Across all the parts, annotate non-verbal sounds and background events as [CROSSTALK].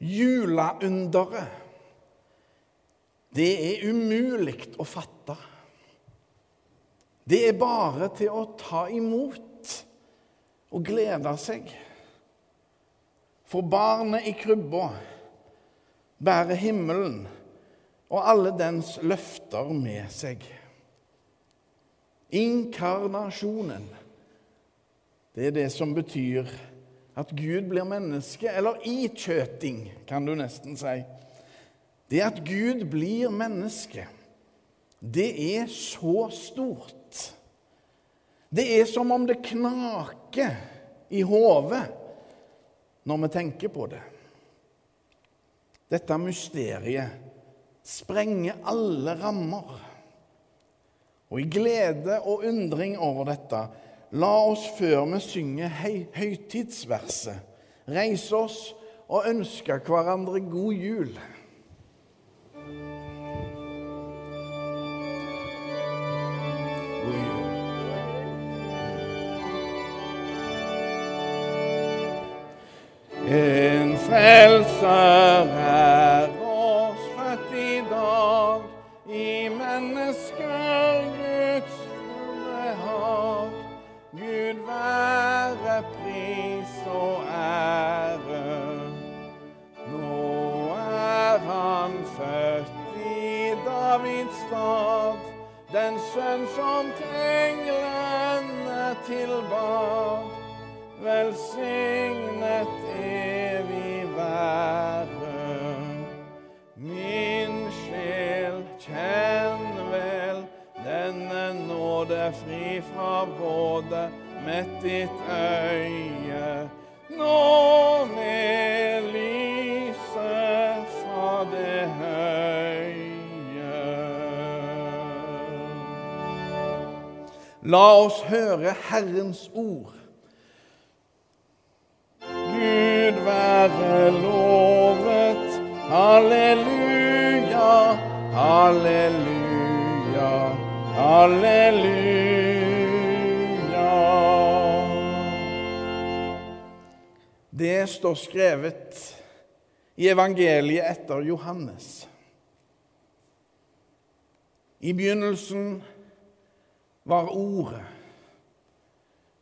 Juleunderet, det er umulig å fatte. Det er bare til å ta imot og glede seg. For barnet i krybba bærer himmelen og alle dens løfter med seg. Inkarnasjonen, det er det som betyr at Gud blir menneske, eller ikjøting, kan du nesten si. Det at Gud blir menneske, det er så stort. Det er som om det knaker i hodet når vi tenker på det. Dette mysteriet sprenger alle rammer. Og i glede og undring over dette, la oss før vi synger høytidsverset, reise oss og ønske hverandre god jul. En frelser er Stad, den sønn som englene tilbad. Velsignet evig være. Min sjel, kjenn vel denne nåde fri fra både med ditt øye. Nå med La oss høre Herrens ord. Gud være lovet. Halleluja, halleluja, halleluja. Det står skrevet i evangeliet etter Johannes. I begynnelsen var Ordet.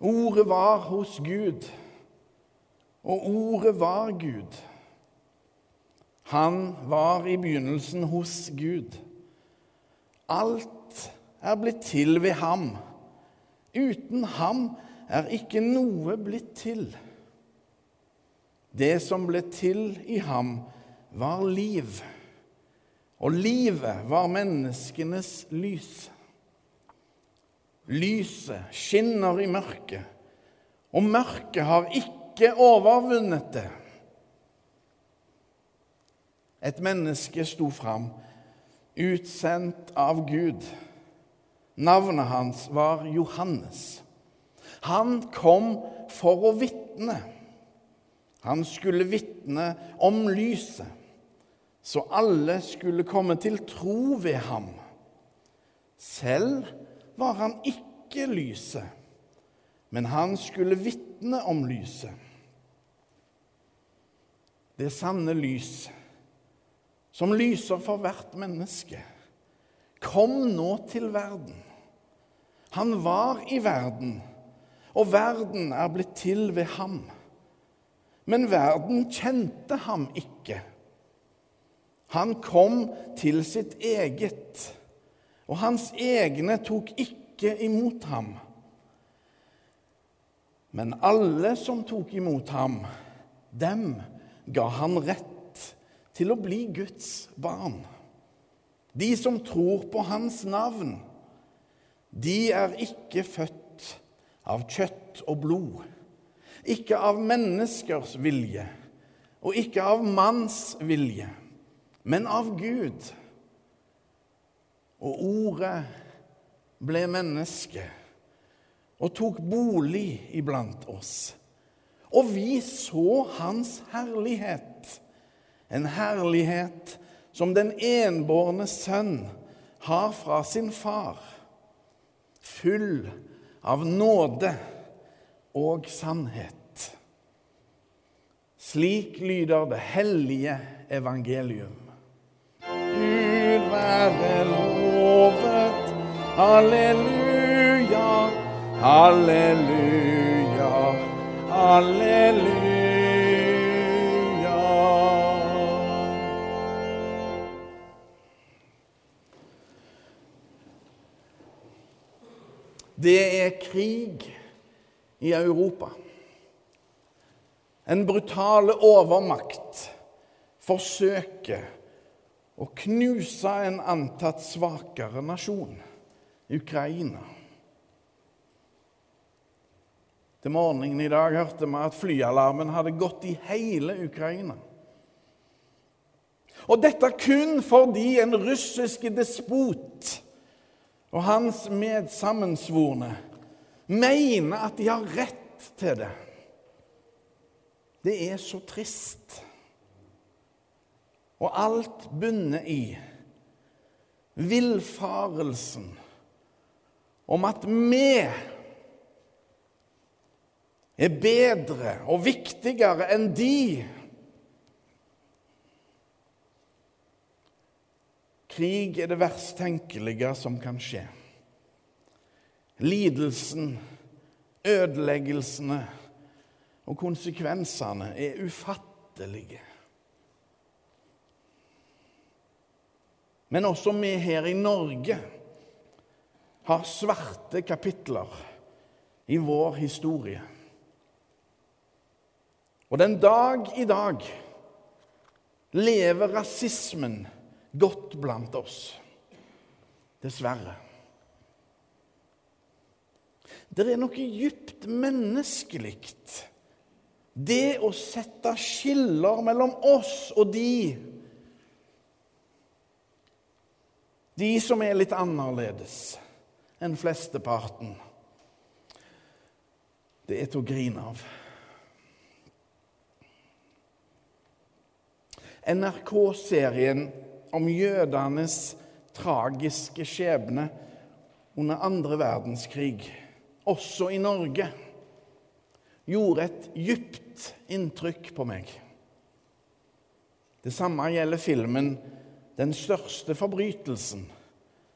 Ordet var hos Gud og ordet var Gud. Han var i begynnelsen hos Gud. Alt er blitt til ved ham. Uten ham er ikke noe blitt til. Det som ble til i ham, var liv, og livet var menneskenes lys. Lyset skinner i mørket, og mørket har ikke overvunnet det. Et menneske sto fram, utsendt av Gud. Navnet hans var Johannes. Han kom for å vitne. Han skulle vitne om lyset, så alle skulle komme til tro ved ham. Selv var han ikke lyset, men han skulle vitne om lyset det sanne lys, som lyser for hvert menneske, kom nå til verden. Han var i verden, og verden er blitt til ved ham. Men verden kjente ham ikke. Han kom til sitt eget, og hans egne tok ikke imot ham. Men alle som tok imot ham, dem ga han rett til å bli Guds barn. De som tror på hans navn, de er ikke født av kjøtt og blod, ikke av menneskers vilje og ikke av manns vilje, men av Gud. Og ordet ble menneske og tok bolig iblant oss. Og vi så hans herlighet, en herlighet som den enbårne sønn har fra sin far, full av nåde og sannhet. Slik lyder det hellige evangelium. Gud være lovet. Halleluja, halleluja, halleluja. Det er krig i Europa. En brutale overmakt forsøker å knuse en antatt svakere nasjon, Ukraina. Til morgenen i dag hørte vi at flyalarmen hadde gått i hele Ukraina. Og dette kun fordi en russisk despot og hans medsammensvorne mener at de har rett til det. Det er så trist. Og alt bunner i villfarelsen om at vi er bedre og viktigere enn de. Krig er det verst tenkelige som kan skje. Lidelsen, ødeleggelsene og konsekvensene er ufattelige. Men også vi her i Norge har svarte kapitler i vår historie. Og den dag i dag lever rasismen godt blant oss. Dessverre. Det er noe djupt menneskelig det å sette skiller mellom oss og de De som er litt annerledes enn flesteparten. Det er til å grine av. NRK-serien om jødenes tragiske skjebne under andre verdenskrig, også i Norge, gjorde et dypt inntrykk på meg. Det samme gjelder filmen 'Den største forbrytelsen',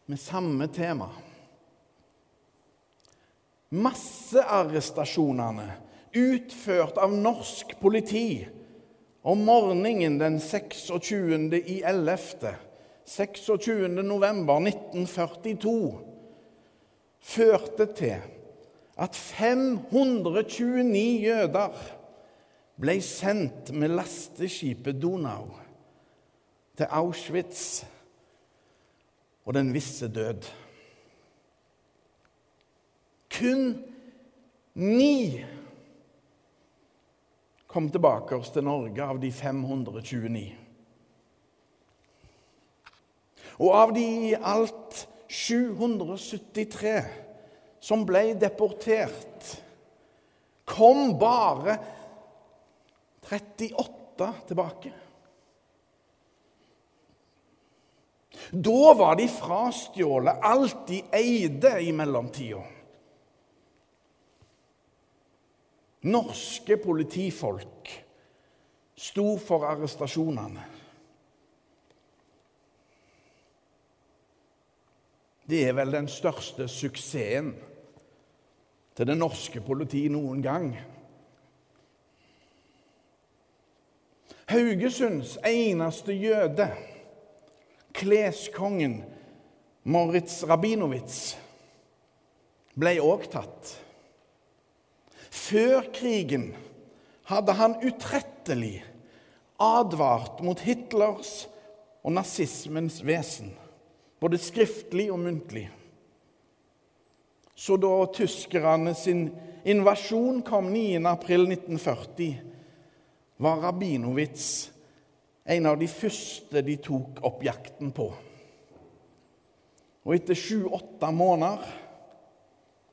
med samme tema. Massearrestasjonene utført av norsk politi om morgenen den 26. i 11. 26. november 1942 førte til at 529 jøder ble sendt med lasteskipet Donau til Auschwitz og den visse død. Kun ni kom tilbake oss til Norge av de 529. Og av de i alt 773 som ble deportert, kom bare 38 tilbake. Da var de frastjålet alt de eide i mellomtida. Norske politifolk sto for arrestasjonene. Det er vel den største suksessen til det norske politiet noen gang. Haugesunds eneste jøde, kleskongen Moritz Rabinowitz, ble òg tatt. Før krigen hadde han utrettelig advart mot Hitlers og nazismens vesen, både skriftlig og muntlig. Så da tyskerne sin invasjon kom 9.4.1940, var Rabinowitz en av de første de tok opp jakten på. Og etter sju-åtte måneder,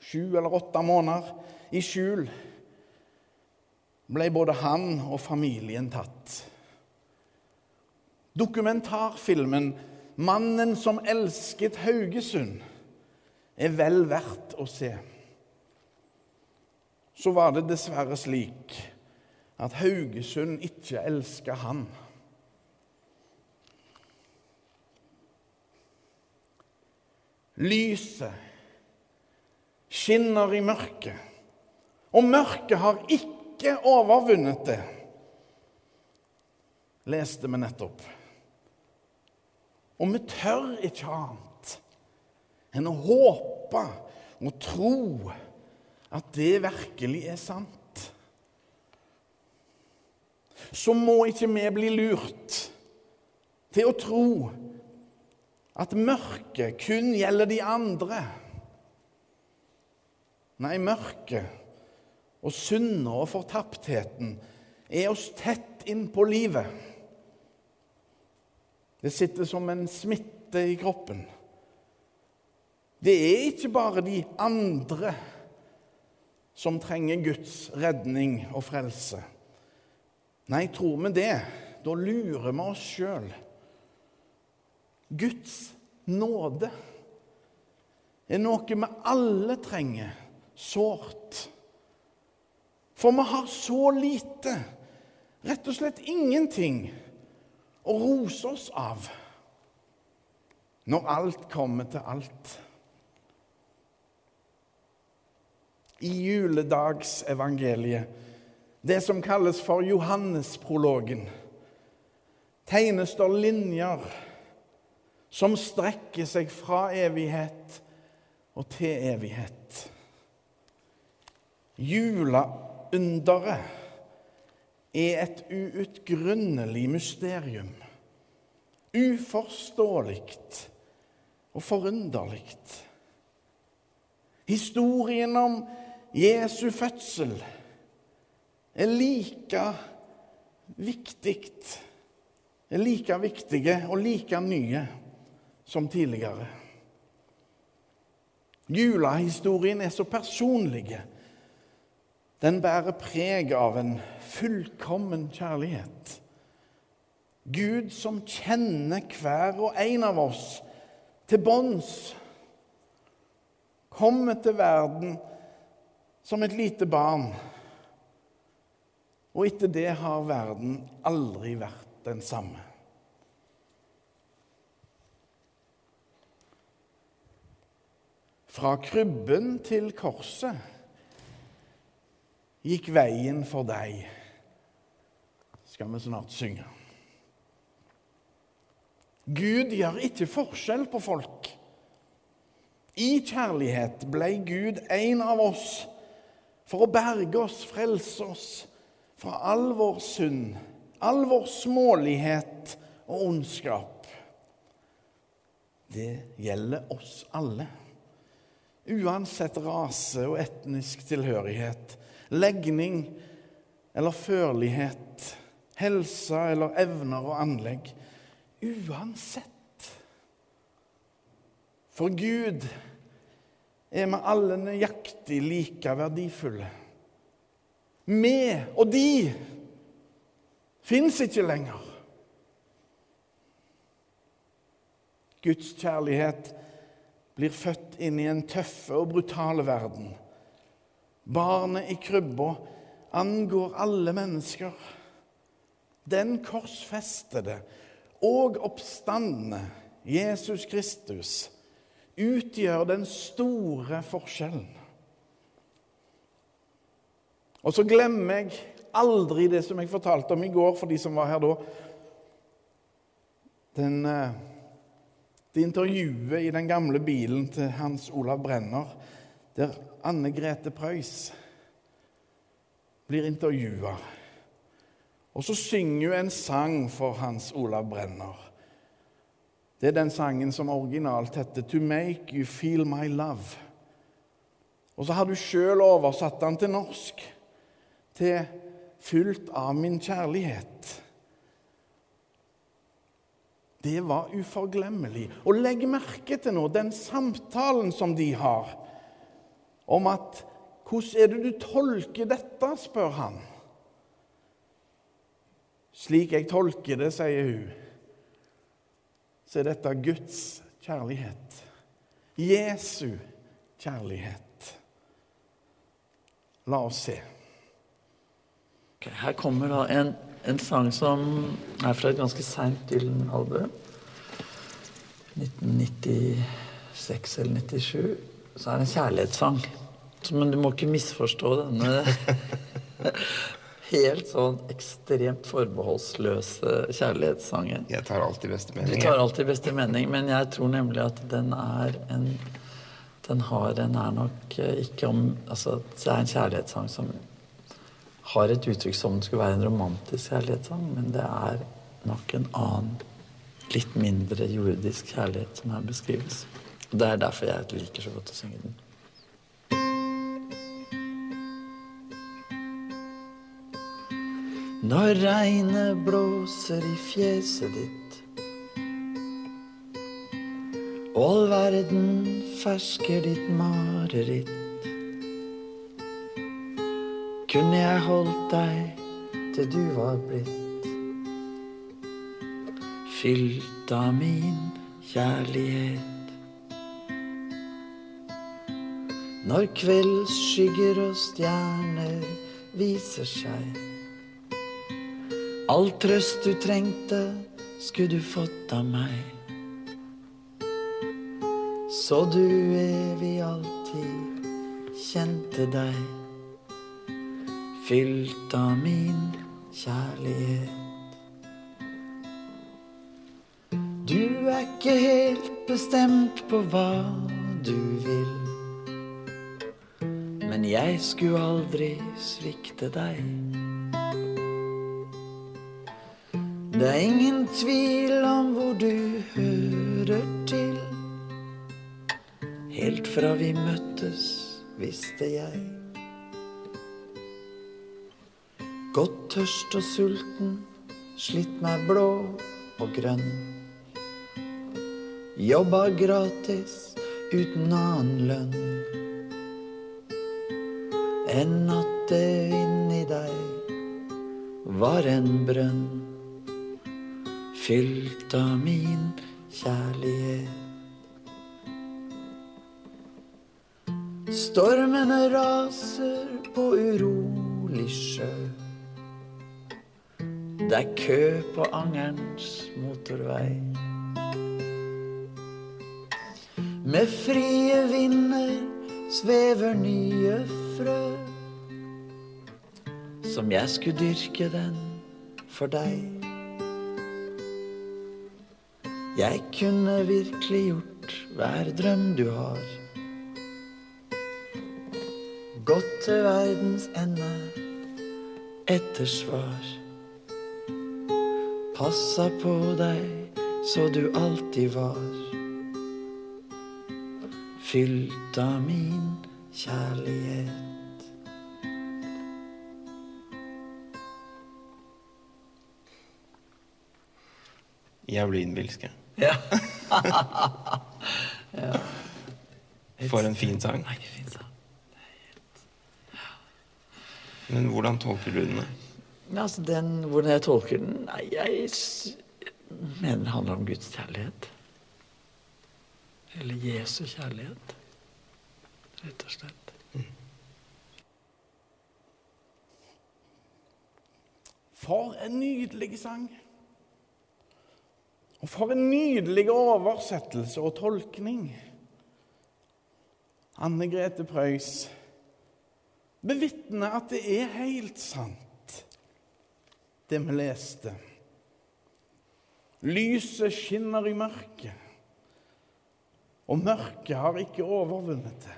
sju eller åtte måneder i skjul, ble både han og familien tatt. Dokumentarfilmen 'Mannen som elsket Haugesund' er vel verdt å se. Så var det dessverre slik at Haugesund ikke elska han. Lyset skinner i mørket, og mørket har ikke overvunnet det. Leste vi nettopp. Og vi tør ikke annet enn å håpe og tro at det virkelig er sant. Så må ikke vi bli lurt til å tro at mørket kun gjelder de andre. Nei, mørket og synda og fortaptheten er oss tett innpå livet. Det sitter som en smitte i kroppen. Det er ikke bare de andre som trenger Guds redning og frelse. Nei, tror vi det, da lurer vi oss sjøl. Guds nåde er noe vi alle trenger sårt. For vi har så lite, rett og slett ingenting, å rose oss av når alt kommer til alt. I juledagsevangeliet, det som kalles for Johannesprologen, tegnes det linjer som strekker seg fra evighet og til evighet. Juleunderet er et uutgrunnelig mysterium. Uforståelig og forunderlig. Historien om Jesu fødsel er like viktig er like viktige og like nye som tidligere. Julehistorien er så personlige den bærer preg av en fullkommen kjærlighet. Gud som kjenner hver og en av oss til bånns, kommer til verden som et lite barn. Og etter det har verden aldri vært den samme. Fra krybben til korset gikk veien for deg, skal vi snart synge. Gud gjør ikke forskjell på folk. I kjærlighet ble Gud en av oss for å berge oss, frelse oss fra all vår synd, all vår smålighet og ondskap. Det gjelder oss alle, uansett rase og etnisk tilhørighet legning eller førlighet, helse eller evner og anlegg. Uansett. For Gud er vi alle nøyaktig like verdifulle. Vi og de fins ikke lenger. Guds kjærlighet blir født inn i en tøffe og brutale verden barnet i krybba, angår alle mennesker. Den korsfestede og oppstandende Jesus Kristus utgjør den store forskjellen. Og så glemmer jeg aldri det som jeg fortalte om i går for de som var her da. Den, eh, det intervjuet i den gamle bilen til Hans Olav Brenner der Anne Grete Preus blir intervjua. Og så synger hun en sang for Hans Olav Brenner. Det er den sangen som originalt heter 'To Make You Feel My Love'. Og så har du sjøl oversatt den til norsk, til 'Fullt av min kjærlighet'. Det var uforglemmelig. Og legg merke til nå den samtalen som de har om at 'Hvordan er det du tolker dette?' spør han. Slik jeg tolker det, sier hun, så er dette Guds kjærlighet. Jesu kjærlighet. La oss se. Her kommer da en, en, sang som er fra et ganske seint Dylan-album. 1996 eller 97. Så er det en kjærlighetssang. Men du må ikke misforstå denne [LAUGHS] helt sånn ekstremt forbeholdsløse kjærlighetssangen. Jeg tar alltid beste mening. Du tar alltid beste mening, men jeg tror nemlig at den er en Den har en er nok eh, ikke om Altså, det er en kjærlighetssang som har et uttrykk som det skulle være en romantisk kjærlighetssang, men det er nok en annen, litt mindre jordisk kjærlighet som her beskrives. Og Det er derfor jeg liker så godt å synge den. Når regnet blåser i fjeset ditt og all verden fersker ditt mareritt kunne jeg holdt deg til du var blitt fylt av min kjærlighet. Når kveldsskygger og stjerner viser seg All trøst du trengte, skulle du fått av meg. Så du evig alltid kjente deg fylt av min kjærlighet. Du er ikke helt bestemt på hva du vil. Jeg skulle aldri svikte deg. Det er ingen tvil om hvor du hører til. Helt fra vi møttes, visste jeg. Godt tørst og sulten, slitt meg blå og grønn. Jobba gratis uten annen lønn. Enn at det inni deg var en brønn fylt av min kjærlighet. Stormene raser på urolig sjø. Det er kø på Angerns motorvei. Med frie vinder svever nye frø. Som jeg skulle dyrke den for deg. Jeg kunne virkelig gjort hver drøm du har. Gått til verdens ende etter svar passa på deg så du alltid var. Fylt av min kjærlighet. Jævlig blir. [LAUGHS] Ja. [LAUGHS] ja. For en fin sang. Nei, fin sang. Men hvordan tolker du den? Ja, altså den, Hvordan jeg tolker den? Nei, jeg mener det handler om Guds kjærlighet. Eller Jesu kjærlighet, rett og slett. For en nydelig sang! Og for en nydelig oversettelse og tolkning! Anne Grete Preus bevitner at det er helt sant det vi leste. Lyset skinner i mørket, og mørket har ikke overvunnet det.